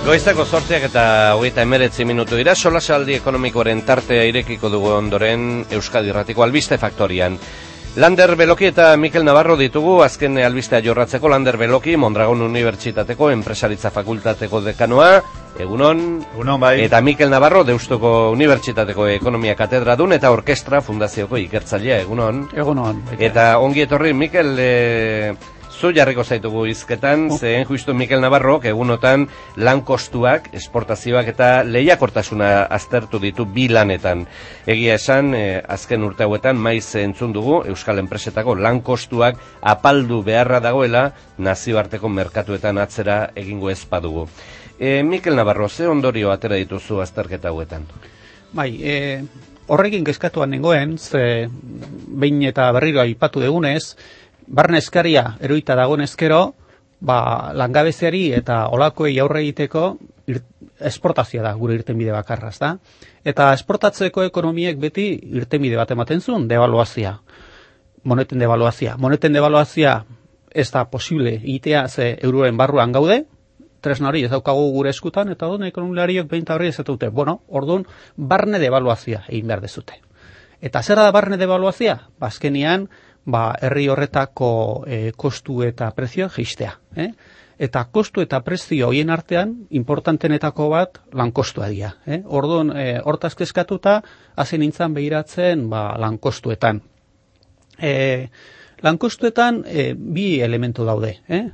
Goizako sortziak eta hogeita emeretzi minutu dira, solasaldi ekonomikoaren tartea irekiko dugu ondoren Euskadi Ratiko Albiste Faktorian. Lander Beloki eta Mikel Navarro ditugu azken albistea jorratzeko Lander Beloki Mondragon Unibertsitateko Enpresaritza Fakultateko dekanoa Egunon, Egunon bai. eta Mikel Navarro Deustuko Unibertsitateko Ekonomia Katedra dun eta Orkestra Fundazioko ikertzailea Egunon. Egunon. Eta ongi etorri Mikel e, zu jarriko zaitugu hizketan, Oh. zehen justu Mikel Navarro egunotan lan kostuak, esportazioak eta lehiakortasuna aztertu ditu bi lanetan. Egia esan, e, azken urte hauetan maiz entzun dugu Euskal Enpresetako lan kostuak apaldu beharra dagoela nazioarteko merkatuetan atzera egingo ez badugu. E, Mikel Navarro, ze ondorio atera dituzu azterketa hauetan? Bai, e, horrekin kezkatuan nengoen, ze behin eta berriro aipatu degunez, barne eskaria eroita dagoen ezkero, ba, langabeziari eta olakoei aurre egiteko esportazioa da gure irtenbide bakarra, da? Eta esportatzeko ekonomiek beti irtenbide bat ematen zuen, devaluazia. Moneten devaluazia. Moneten devaluazia ez da posible egitea ze euroen barruan gaude, tresna hori ez daukagu gure eskutan, eta orduan ekonomilariok behin eta hori ez dute. Bueno, orduan, barne devaluazia egin behar dezute. Eta zer da barne devaluazia? Bazkenian, ba, herri horretako e, kostu eta prezio geistea. Eh? Eta kostu eta prezio hoien artean, importantenetako bat, lankostua dira. Eh? Orduan, e, hortaz kezkatuta, hasi nintzen behiratzen ba, lankostuetan. E, lankostuetan e, bi elementu daude. Eh?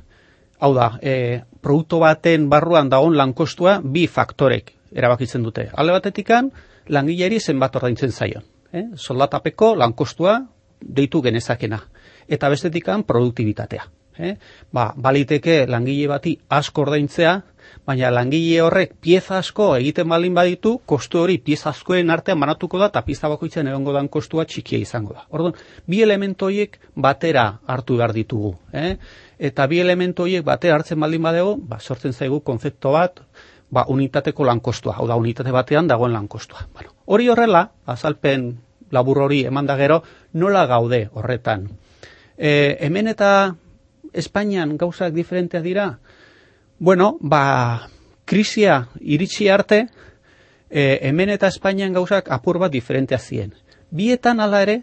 Hau da, e, produktu baten barruan dagoen lankostua bi faktorek erabakitzen dute. Alde batetikan, langileri zenbat ordaintzen zaion. Eh? Soldatapeko lankostua deitu genezakena. Eta bestetikan produktibitatea. Eh? Ba, baliteke langile bati asko ordaintzea, baina langile horrek pieza asko egiten balin baditu, kostu hori pieza askoen artean banatuko da, eta pista bakoitzen egongo dan kostua txikia izango da. Orduan, bi elementu horiek batera hartu behar ditugu. Eh? Eta bi elementu horiek batera hartzen baldin badego, ba, sortzen zaigu konzepto bat, ba, unitateko lankostua, hau da, unitate batean dagoen lankostua. Bueno, hori horrela, azalpen labur hori eman da gero, nola gaude horretan. E, hemen eta Espainian gauzak diferenteak dira, bueno, ba, krisia iritsi arte, e, hemen eta Espainian gauzak apur bat diferenteak ziren. Bietan hala ere,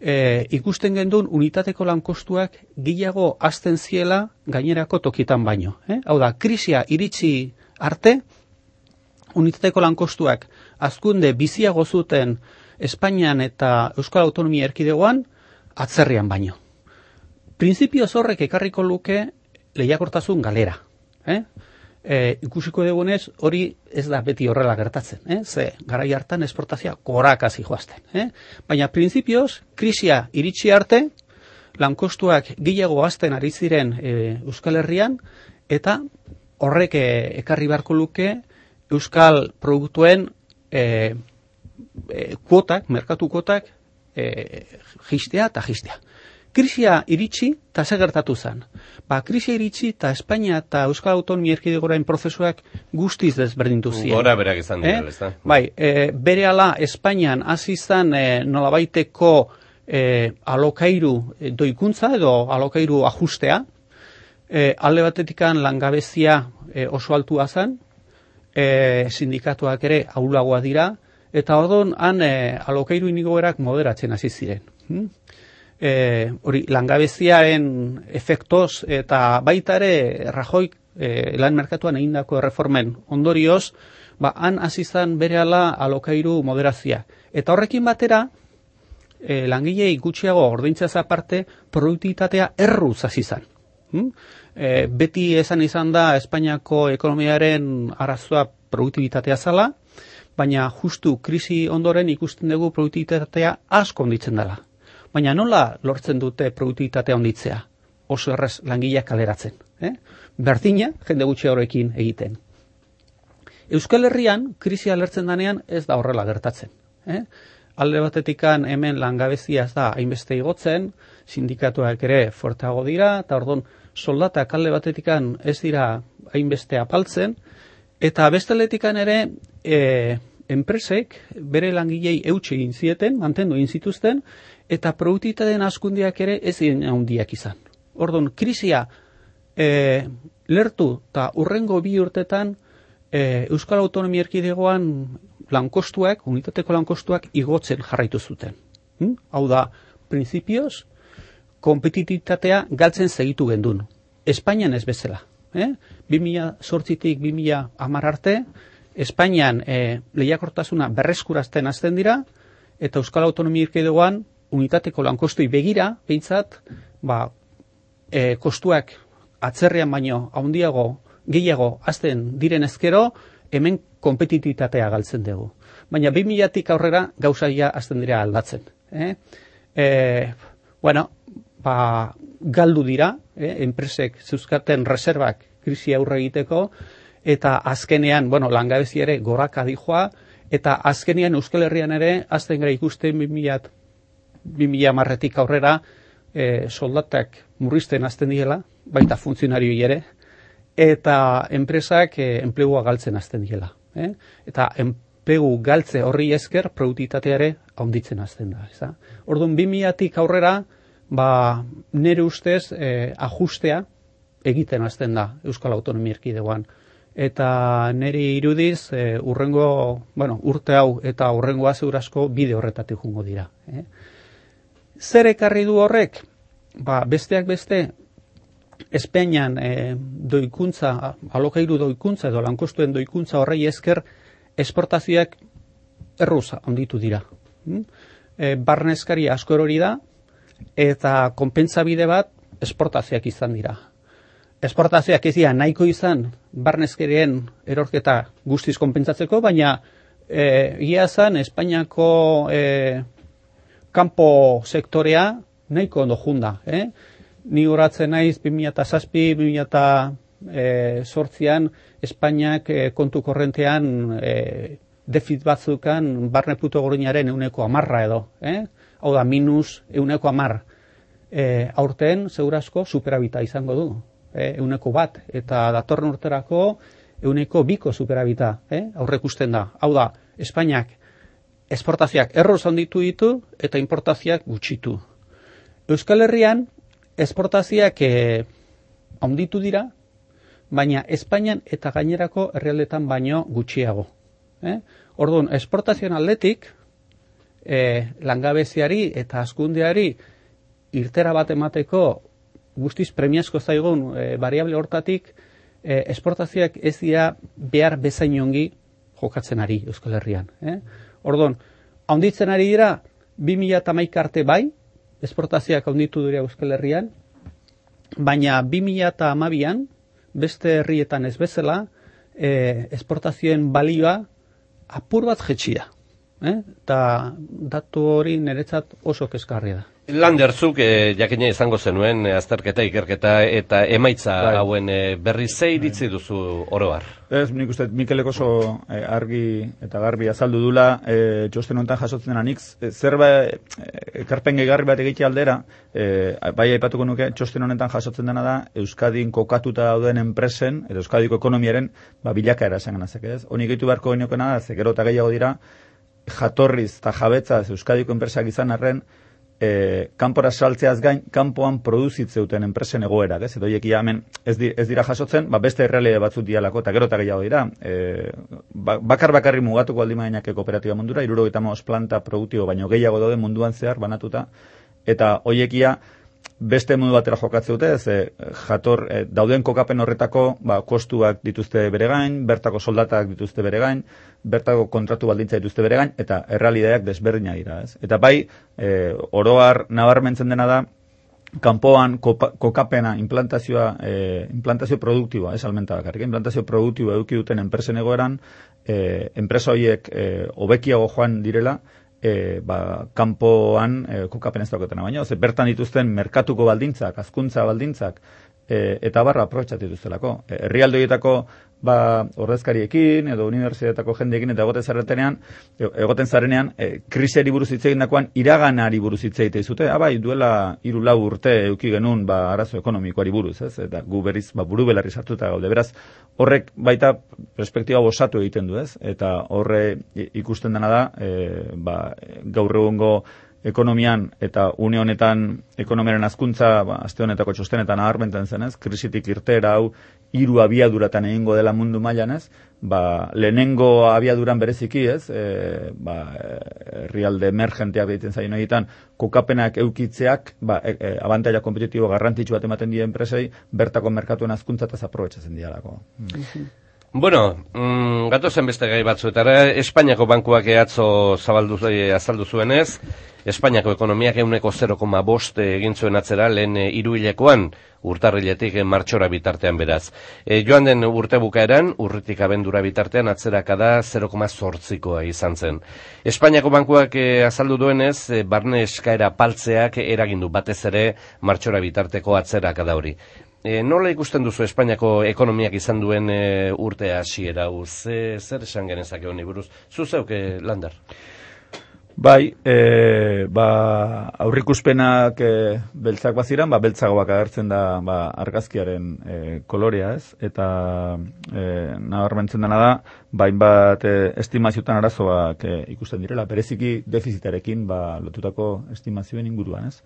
e, ikusten gendun unitateko lankostuak gehiago azten ziela gainerako tokitan baino. Eh? Hau da, krisia iritsi arte, unitateko lankostuak azkunde biziago zuten Espainian eta Euskal Autonomia Erkidegoan atzerrian baino. Printzipio horrek ekarriko luke lehiakortasun galera. Eh? E, ikusiko dugunez hori ez da beti horrela gertatzen. Eh? Ze garai hartan esportazioa korakasi joazten. Eh? Baina printzipioz, krisia iritsi arte, lankostuak gehiago azten ari ziren e, Euskal Herrian, eta horrek e, ekarri beharko luke Euskal produktuen e, e, kuotak, merkatu kuotak, e, jistea eta jistea. Krisia iritsi eta ze gertatu zen. Ba, krisia iritsi eta Espainia eta Euskal Autonomia Erkidegorain prozesuak guztiz desberdintu ziren. Gora berak izan dira, Eh? ez da? Bai, e, bere ala Espainian hasi zen e, nolabaiteko e, alokairu e, doikuntza edo alokairu ajustea, e, alde batetikan langabezia e, oso altua zen, e, sindikatuak ere aulagoa dira, eta orduan han e, alokairu inigoerak moderatzen hasi ziren. E, hori langabeziaren efektoz eta baita ere Rajoik e, lan merkatuan egindako erreformen ondorioz, ba, han hasi zen berehala alokairu moderazia. Eta horrekin batera, e, langilei gutxiago ordaintzaz aparte, produktibitatea erruz hasi zen. Hm? E, beti esan izan da Espainiako ekonomiaren arazoa produktibitatea zala, baina justu krisi ondoren ikusten dugu produktibitatea asko onditzen dela. Baina nola lortzen dute produktibitatea onditzea? Oso errez langileak kaleratzen. Eh? Berdina, jende gutxi horrekin egiten. Euskal Herrian, krisia lertzen danean ez da horrela gertatzen. Eh? Alde batetikan hemen langabezia ez da hainbeste igotzen, sindikatuak ere fortago dira, eta orduan soldatak alde batetikan ez dira hainbeste apaltzen, eta besteletikan ere e, enpresek bere langilei eutxe egin zieten, mantendu egin zituzten, eta produktitateen askundiak ere ez ziren handiak izan. Orduan, krisia e, lertu eta urrengo bi urtetan e, Euskal Autonomia Erkidegoan lankostuak, unitateko lankostuak igotzen jarraitu zuten. Hm? Hau da, prinsipioz, kompetititatea galtzen segitu gendun. Espainian ez bezala. Eh? 2000 sortzitik 2000 amar arte, Espainian e, lehiakortasuna berreskurazten azten dira, eta Euskal Autonomia Erkidegoan unitateko lankostui begira, behintzat, ba, e, kostuak atzerrean baino handiago gehiago azten diren ezkero, hemen kompetititatea galtzen dugu. Baina 2000-tik aurrera gauzaia azten dira aldatzen. Eh? E, bueno, ba, galdu dira, eh? enpresek zeuzkaten reservak krisi aurre egiteko, eta azkenean, bueno, langabezi ere goraka dijoa, eta azkenean Euskal Herrian ere, azten gara ikusten 2000, 2000 marretik aurrera, e, soldatak murrizten azten diela, baita funtzionarioi ere, eta enpresak e, enplegua galtzen azten diela. Eh? Eta enplegu galtze horri esker, produktitateare haunditzen azten da. Eza? Orduan, 2000-tik aurrera, ba, nire ustez, e, ajustea egiten azten da Euskal Autonomia Erkidegoan eta neri irudiz e, urrengo, bueno, urte hau eta urrengo azurasko bide horretatik jungo dira. Eh? Zer ekarri du horrek? Ba, besteak beste, Espainian e, doikuntza, alokairu doikuntza edo lankostuen doikuntza horrei esker esportazioak erruza onditu dira. Hm? E, barnezkari asko hori da eta konpentsabide bat esportazioak izan dira esportazioak ez dira nahiko izan barnezkerien erorketa guztiz konpentsatzeko, baina e, ia zan Espainiako e, kanpo sektorea nahiko ondo junda. Eh? Ni horatzen naiz 2006, 2008an Espainiak e, kontu korrentean e, defit batzukan barne puto gorinaren euneko amarra edo. Eh? Hau da, minus euneko amar. E, aurten, segurazko, superabita izango du eh, euneko bat, eta datorren urterako euneko biko superabita, eh, aurrekusten da. Hau da, Espainiak esportazioak erro zanditu ditu eta importazioak gutxitu. Euskal Herrian esportazioak eh, handitu dira, baina Espainian eta gainerako herrialdetan baino gutxiago. Eh? Orduan, esportazioan atletik, eh, langabeziari eta askundeari irtera bat emateko guztiz premiazko zaigun e, variable hortatik e, esportazioak ez dira behar bezain ongi jokatzen ari Euskal Herrian. Eh? Ordon, haunditzen ari dira 2000 eta arte bai, esportazioak haunditu dira Euskal Herrian, baina 2000 eta amabian, beste herrietan ez bezala, e, esportazioen balioa apur bat jetxia. Eh? Eta datu hori niretzat oso kezkarria da. Landerzuk e, jakina izango zenuen e, azterketa ikerketa eta emaitza bai. hauen e, berri ze iritzi duzu oro har. Ez, nik uste, Mikelek oso argi eta garbi azaldu dula, e, txosten honetan jasotzen dena nik, e, zer ba, ekarpen gehiagarri bat egitea aldera, e, bai aipatuko nuke, txosten honetan jasotzen dena da, Euskadin kokatuta dauden enpresen, edo Euskadiko ekonomiaren, ba, bilaka erasen ganazek, ez? Honi gehitu beharko genioken da, zekero eta gehiago dira, jatorriz eta jabetzaz Euskadiko enpresak izan arren, e, kanpora saltzeaz gain, kanpoan produzitzeuten enpresen egoera, ez? Edo hiek hemen ez, ez dira jasotzen, ba beste erreale batzut dialako, eta gero eta gehiago dira. E, bakar bakarri mugatuko aldi kooperatiba mundura, iruro eta planta produktibo, baino gehiago daude munduan zehar banatuta, eta hoiekia, beste modu batera jokatze dute, ez jator e, dauden kokapen horretako ba, kostuak dituzte bere gain, bertako soldatak dituzte bere gain, bertako kontratu baldintza dituzte bere gain, eta errealideak desberdina dira. Ez? Eta bai, e, oroar nabarmentzen dena da, kanpoan kokapena implantazioa, e, implantazio produktiboa, ez almenta bakarrik, implantazio produktiboa eduki duten enpresen egoeran, e, enpresa horiek e, obekiago joan direla, e, ba, kanpoan e, kokapen ez dauketena baina, ze bertan dituzten merkatuko baldintzak, azkuntza baldintzak, e, eta barra aprobetxat dituztelako. E, herrialdoietako ba, ordezkariekin edo unibertsitateko jendeekin eta egoten zaretenean, e, egoten zarenean, e, krisiari buruz hitz egin dakoan, iraganari buruz hitz egite zute, abai, ah, duela hiru lau urte euki genuen ba, arazo ekonomikoari buruz, ez? Eta gu berriz, ba, buru belarri sartuta gaude. Beraz, horrek baita perspektiba osatu egiten du, ez? Eta horre ikusten dena da, e, ba, gaur egungo ekonomian eta une honetan ekonomiaren azkuntza, ba, azte honetako txostenetan aharbenten zenez, krisitik irtera hau hiru abiaduratan egingo dela mundu mailan ez, ba, lehenengo abiaduran bereziki ez, e, ba, herrialde emergenteak egiten zaino egiten, kokapenak eukitzeak, ba, e, e, abantaila kompetitibo garrantzitsu bat ematen die enpresei, bertako merkatuen azkuntza eta zaprobetxatzen dialako. Mm. Bueno, mm, gato zen beste gai batzuetara, Espainiako bankuak ehatzo zabaldu, e, azaldu zuenez, Espainiako ekonomiak euneko 0,5 egin zuen atzera lehen e, iruilekoan urtarriletik e, martxora bitartean beraz. E, joan den urte bukaeran, urritik abendura bitartean atzeraka da 0,zortzikoa izan zen. Espainiako bankuak e, azaldu duenez, e, barne eskaera paltzeak eragindu batez ere martxora bitarteko atzeraka da hori. E, nola ikusten duzu Espainiako ekonomiak izan duen e, urte hasiera ze, zer esan genezake honi buruz? Zuzeuke, Lander? Bai, e, ba, aurrikuspenak e, beltzak baziran, ba, beltzagoak agertzen da ba, argazkiaren e, kolorea ez, eta e, nabarmentzen dena da, bain bat e, estimaziotan arazoak e, ikusten direla, bereziki defizitarekin ba, lotutako estimazioen inguruan ez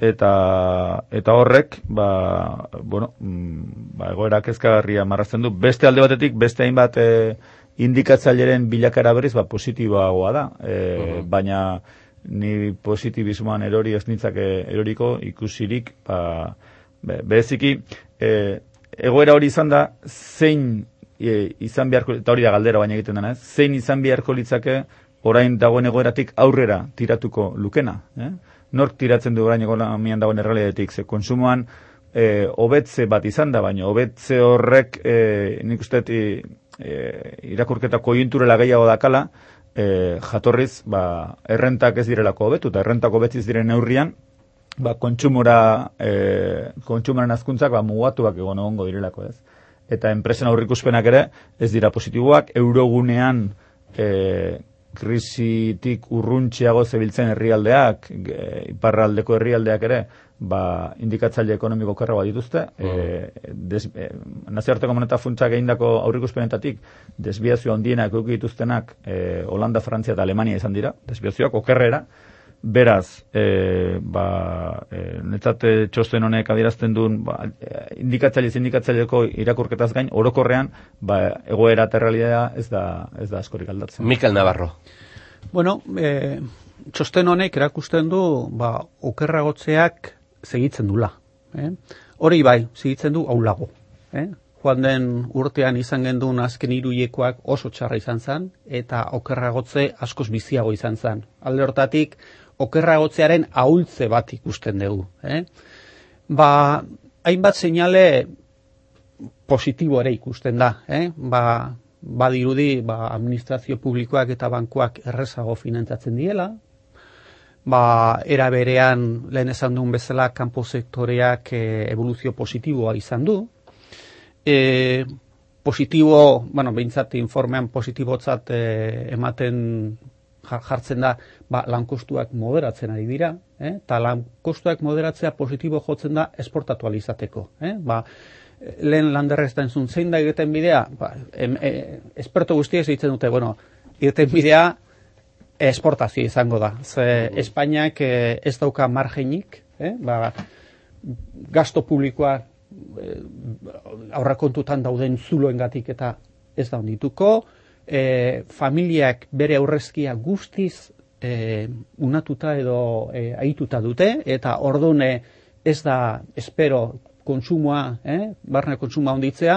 eta eta horrek ba, bueno, mm, ba, egoera kezkagarria marrazten du. Beste alde batetik beste hainbat e, indikatzaileren bilakara berriz ba positiboagoa da. E, baina ni positibismoan erori ez nitzake eroriko ikusirik ba be, bereziki e, egoera hori izan da zein e, izan beharko eta hori da galdera baina egiten dena ez zein izan beharko litzake orain dagoen egoeratik aurrera tiratuko lukena eh? Nork tiratzen du orain ekonomian dagoen errealitatetik. Ze konsumoan eh hobetze bat izan da baina hobetze horrek eh nik uste e, irakurketa koiunturela gehiago dakala eh jatorriz ba errentak ez direlako hobetu eta errentak hobetziz diren neurrian ba kontsumora eh kontsumaren azkuntzak ba mugatuak egon egongo direlako ez? Eta enpresen aurrikuspenak ere ez dira positiboak. Eurogunean eh krisitik urruntxeago zebiltzen herrialdeak, iparraldeko herrialdeak ere, ba, indikatzaile ekonomiko kerra bat dituzte, mm. e, nazioarteko moneta funtsak egindako aurrikuspenetatik, desbiazio handienak euk dituztenak e, Holanda, Frantzia eta Alemania izan dira, desbiazioak okerrera, Beraz, e, ba, e, netzate txosten honek adierazten duen, ba, indikatzaile indikatzaileko irakurketaz gain, orokorrean, ba, egoera eta ez da, ez da askorik aldatzen. Mikel Navarro. Bueno, e, txosten honek erakusten du, ba, okerragotzeak segitzen dula. Eh? Hori bai, segitzen du aulago. Eh? Joan den urtean izan gendun azken iruiekoak oso txarra izan zen, eta okerragotze askoz biziago izan zen. Alde hortatik, okerragotzearen ahultze bat ikusten dugu. Eh? Ba, hainbat seinale positibo ere ikusten da. Eh? Ba, badirudi ba, administrazio publikoak eta bankuak errezago finantzatzen diela, ba, era berean lehen esan duen bezala kanpo sektoreak e, evoluzio positiboa izan du. E, positibo, bueno, behintzat informean positibotzat e, ematen jartzen da ba, lankostuak moderatzen ari dira, eh? eta lankostuak moderatzea positibo jotzen da esportatu alizateko. Eh? Ba, lehen landerrez da entzun zein da egiten bidea, ba, em, e, esperto guztiek ditzen dute, bueno, egiten bidea esportazio izango da. Ze Espainiak eh, ez dauka margenik, eh? ba, gasto publikoa eh, aurrakontutan dauden zuloengatik eta ez da ondituko, e, familiak bere aurrezkia guztiz e, unatuta edo e, aituta dute, eta ordune ez da espero kontsumoa, eh, barne kontsumoa onditzea,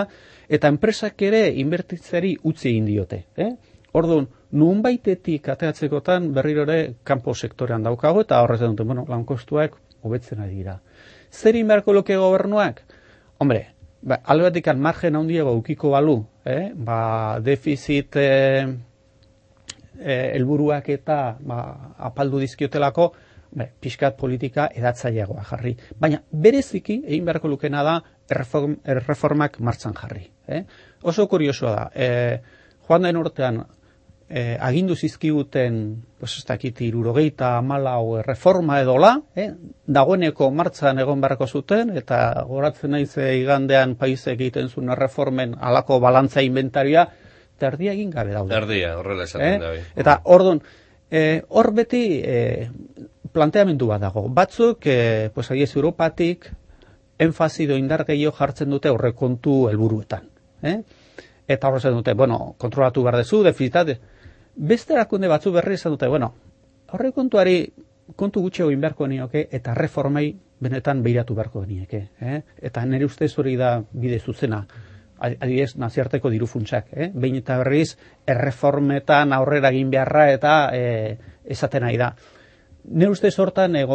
eta enpresak ere inbertitzeri utzi egin diote. Eh? Orduan, nun baitetik ateatzekotan berriro ere kanpo sektorean daukago, eta horrez dut, bueno, lankostuak hobetzen ari dira. Zer inberko loke gobernuak? Hombre, ba, albetik margen handiago ukiko balu, eh? ba, defizit eh, eh, elburuak eta ba, apaldu dizkiotelako, be, pixkat politika edatzaileagoa jarri. Baina bereziki, egin beharko lukena da, erreform, erreformak martzan jarri. Eh? Oso kuriosoa da, eh, joan den urtean, eh, agindu zizkiguten, pues ez dakit, irurogeita amalau reforma edola, eh, dagoeneko martzan egon beharko zuten, eta goratzen naiz igandean paisek egiten zuen reformen alako balantza inventarioa, terdia egin gabe daude. Terdia, horrela esaten eh? da. Eta orduan, eh, hor beti eh, planteamendu bat dago. Batzuk, e, pues, aiez Europatik, enfazido indar gehiago jartzen dute aurrekontu helburuetan. Eh? Eta horrezen dute, bueno, kontrolatu behar dezu, defizitate. Beste erakunde batzu berri izan dute, bueno, aurrekontuari kontu gutxi egin beharko nioke eta reformei benetan behiratu beharko nieke. Eh? Eta nire ustez hori da bide zuzena adibidez naziarteko diru funtsak, eh? Behin eta berriz erreformetan aurrera egin beharra eta eh esaten nahi da. Ne uste sortan e,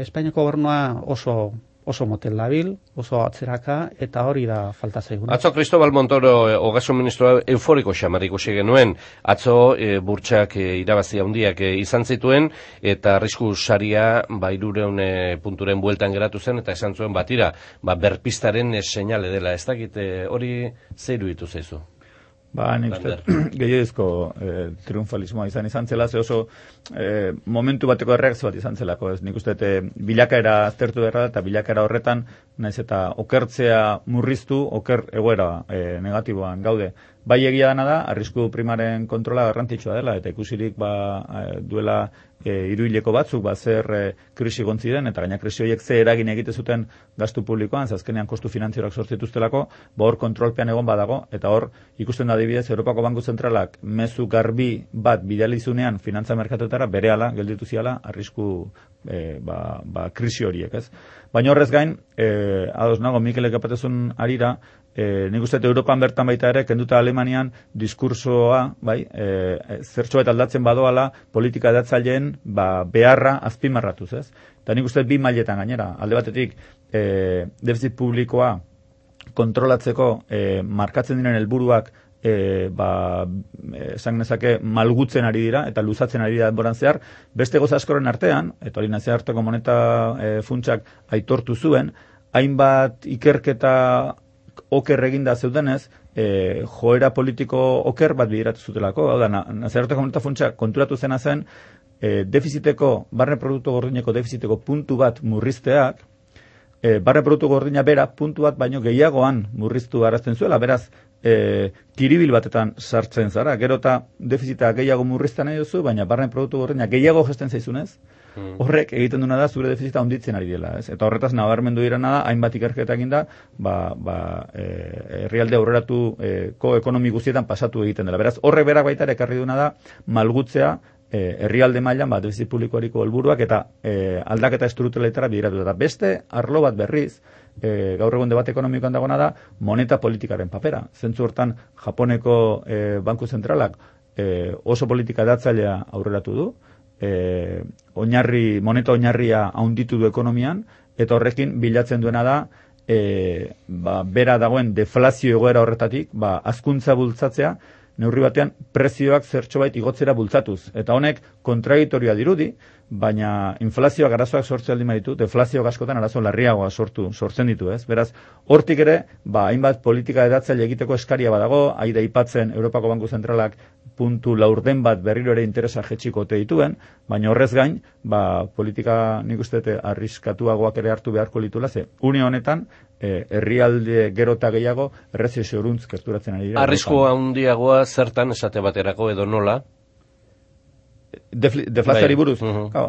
Espainiako gobernua oso oso motel labil, oso atzeraka, eta hori da falta zaiguna. Atzo Cristobal Montoro, e, ogasun ministroa, euforiko xamarik genuen, atzo e, burtsak e, irabazi handiak e, izan zituen, eta arrisku saria, ba, irureun e, punturen bueltan geratu zen, eta esan zuen batira, ba, berpistaren e, seinale dela, ez dakit, hori zeiru ditu zeizu? Ba, nik gehiagizko e, triunfalismoa izan izan zela, ze oso e, momentu bateko erreakzio bat izan zelako, ez nik uste, e, bilakaera aztertu erra, eta bilakaera horretan, naiz eta okertzea murriztu, oker egoera e, negatiboan gaude. Bai egia dana da, arrisku primaren kontrola garrantzitsua dela, eta ikusirik ba, duela e, iruileko batzuk, ba, zer e, krisi gontzi den, eta gaina krisi horiek ze eragin egite zuten gastu publikoan, zazkenean kostu finanzioak sortzituztelako, ba hor kontrolpean egon badago, eta hor ikusten da adibidez Europako Banku Zentralak mezu garbi bat bidalizunean finantza merkatuetara bere ala, gelditu ziala, arrisku e, ba, ba, krisi horiek, ez? Baina horrez gain, e, ados nago, Mikelek apatezun arira, e, nik uste Europan bertan baita ere, kenduta Alemanian diskursoa, bai, e, zertxo aldatzen badoala, politika edatzaileen ba, beharra azpimarratuz, ez? Eta nik uste bi mailetan gainera, alde batetik, e, defizit publikoa kontrolatzeko e, markatzen diren helburuak e, ba, esan nezake malgutzen ari dira eta luzatzen ari dira boran zehar, beste goza askoren artean, eta hori nazia harteko moneta e, funtsak aitortu zuen, hainbat ikerketa oker eginda zeudenez, e, joera politiko oker bat bideratu zutelako, hau da, nazarteko moneta funtsa konturatu zena zen, e, defiziteko, barne produktu gordineko defiziteko puntu bat murrizteak, e, barne produktu gordina bera puntu bat baino gehiagoan murriztu arazten zuela, beraz, e, kiribil batetan sartzen zara, gero eta defizita gehiago murrizten nahi duzu, baina barne produktu gordina gehiago gesten zaizunez, Hmm. Horrek egiten duena da zure defizita onditzen ari dela, ez? Eta horretaz nabarmendu direna da hainbat ikerketa eginda, ba ba e, herrialde e, ko ekonomi guztietan pasatu egiten dela. Beraz, horrek berak baita ere ekarri duena da malgutzea e, herrialde mailan ba defizit publikoariko helburuak eta e, aldaketa estrukturetara bideratu eta beste arlo bat berriz E, gaur egun debate ekonomikoan dagoena da moneta politikaren papera. Zentzu hortan Japoneko e, Banku Zentralak e, oso politika datzailea aurreratu du, e, oinarri, moneta oinarria haunditu du ekonomian, eta horrekin bilatzen duena da, e, ba, bera dagoen deflazio egoera horretatik, ba, azkuntza bultzatzea, neurri batean prezioak zertxo bait igotzera bultzatuz. Eta honek kontragitorioa dirudi, baina inflazioak arazoak sortzen aldi ditu, deflazio askotan arazo larriagoa sortu, sortzen ditu, ez? Beraz, hortik ere, ba, hainbat politika edatzaile egiteko eskaria badago, aida ipatzen Europako Banku Zentralak puntu laurden bat berriro ere interesa jetxiko te dituen, baina horrez gain, ba, politika nik uste arriskatuagoak ere hartu beharko litula, ze, une honetan, eh, herrialde gero eta gehiago, errezio zeuruntz kerturatzen ari dira. Arrisko handiagoa zertan esate baterako edo nola? Deflazioari bai. buruz. Uh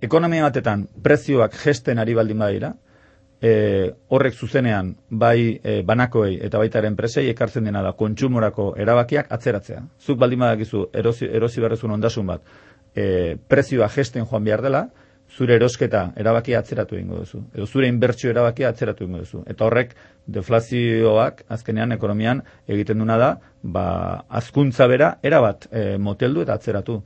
ekonomia batetan prezioak gesten ari baldin badira, e, horrek zuzenean bai e, banakoei eta baita enpresei ekartzen dena da kontsumorako erabakiak atzeratzea. Zuk baldin badakizu erosi, erosi berrezun ondasun bat e, prezioa gesten joan behar dela, zure erosketa erabakia atzeratu egingo duzu. Edo zure inbertsio erabakia atzeratu egingo duzu. Eta horrek deflazioak azkenean ekonomian egiten duna da, ba, azkuntza bera erabat e, moteldu eta atzeratu.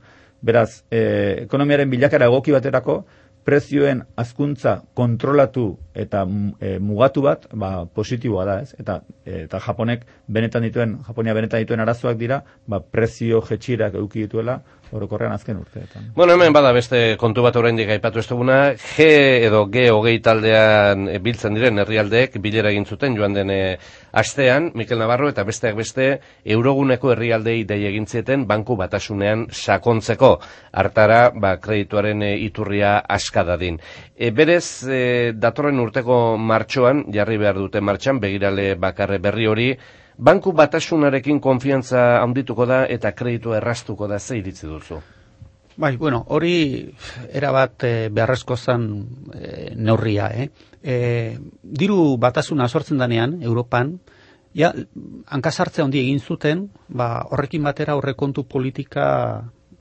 Beraz, e, ekonomiaren bilakara egoki baterako, prezioen azkuntza kontrolatu eta e, mugatu bat, ba, positiboa da, ez? Eta, e, eta Japonek benetan dituen, Japonia benetan dituen arazoak dira, ba, prezio jetxirak eduki dituela, orokorrean azken urteetan. Bueno, hemen bada beste kontu bat oraindik aipatu ez duguna, G edo G hogei taldean e, biltzen diren herrialdeek bilera egin zuten joan den astean, Mikel Navarro eta besteak beste euroguneko herrialdei dei egin zieten banku batasunean sakontzeko hartara ba, kredituaren e, iturria askadadin. E, berez, e, datorren urteko martxoan, jarri behar dute martxan, begirale bakarre berri hori, banku batasunarekin konfiantza handituko da eta kreditu errastuko da ze iritzi duzu? Bai, bueno, hori erabat e, beharrezko zen e, neurria, eh? E, diru batasuna sortzen danean, Europan, ja, hankasartze handi egin zuten, ba, horrekin batera horrekontu politika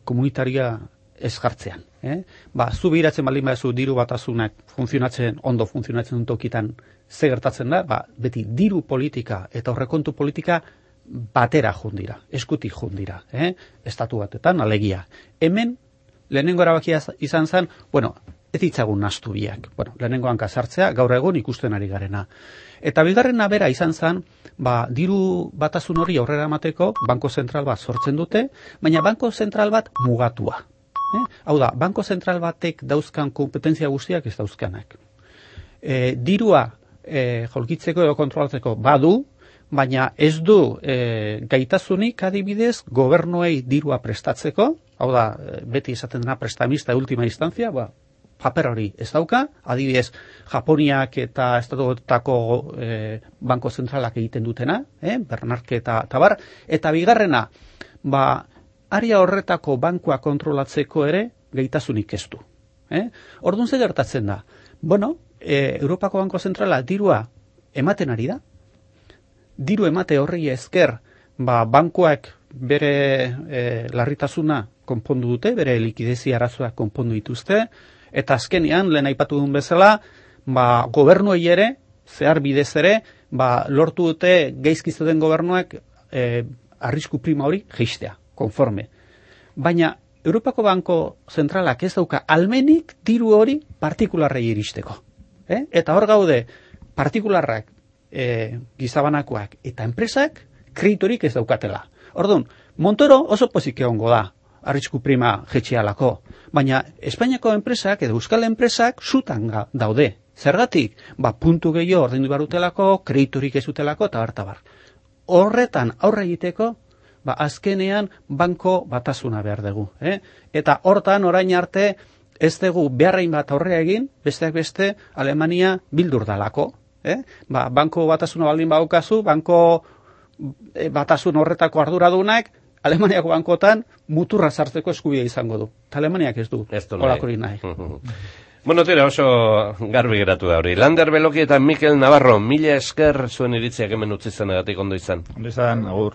komunitaria ez jartzean. Eh? Ba, zu behiratzen baldin baduzu diru batasunak funtzionatzen, ondo funtzionatzen dut tokitan, ze gertatzen da, ba, beti diru politika eta horrekontu politika batera jundira, eskutik jundira, eh? estatu batetan, alegia. Hemen, lehenengo erabakia izan zen, bueno, ez ditzagun nastu biak. Bueno, lehenengo hanka sartzea, gaur egun ikusten ari garena. Eta bigarrena bera izan zen, ba, diru batasun hori aurrera emateko, banko zentral bat sortzen dute, baina banko zentral bat mugatua. Eh? Hau da, banko zentral batek dauzkan kompetentzia guztiak ez dauzkanak. E, dirua e, jolkitzeko edo kontrolatzeko badu, baina ez du e, gaitasunik adibidez gobernuei dirua prestatzeko, hau da, e, beti esaten dena prestamista ultima instancia, ba, paper hori ez dauka, adibidez Japoniak eta Estatuetako e, banko zentralak egiten dutena, eh, Bernarke eta tabar, eta bigarrena, ba, aria horretako bankua kontrolatzeko ere gaitasunik ez du. Eh? Orduan ze gertatzen da? Bueno, e, Europako Banko Zentrala dirua ematen ari da, diru emate horri esker, ba, bankuak bere e, larritasuna konpondu dute, bere likidezi arazoak konpondu dituzte, eta azkenean, lehen aipatu duen bezala, ba, gobernuei ere, zehar bidez ere, ba, lortu dute geizkizu den gobernuak e, arrisku prima hori geistea, konforme. Baina, Europako Banko Zentralak ez dauka almenik diru hori partikularrei iristeko. Eh? Eta hor gaude, partikularrak e, gizabanakoak eta enpresak kreditorik ez daukatela. Orduan, Montoro oso pozik egongo da, arrisku prima jetxialako. Baina Espainiako enpresak edo Euskal enpresak zutan daude. Zergatik? Ba, puntu gehiago ordendu barutelako, kreditorik ez dutelako, eta bartabar. Horretan aurre egiteko, ba, azkenean banko batasuna behar dugu. Eh? Eta hortan orain arte, ez dugu beharrein bat aurre egin, besteak beste, Alemania bildur dalako eh? ba, banko batasuna baldin baukazu, banko e, batasun horretako arduradunak, Alemaniako bankotan muturra sartzeko eskubidea izango du. Ta Alemaniak ez du. Ez du nahi. nahi. bueno, tira oso garbi geratu da hori. Lander Beloki eta Mikel Navarro, mila esker zuen iritziak hemen utzi zen egatik ondo izan. Ondo izan, agur.